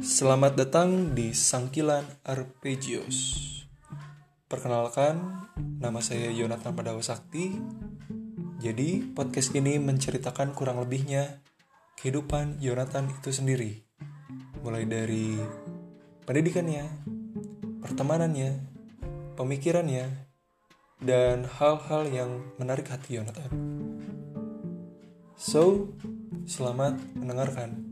Selamat datang di Sangkilan Arpeggios. Perkenalkan, nama saya Yonatan Padawa Sakti. Jadi, podcast ini menceritakan kurang lebihnya kehidupan Yonatan itu sendiri. Mulai dari pendidikannya, pertemanannya, pemikirannya, dan hal-hal yang menarik hati Yonatan. So, selamat mendengarkan.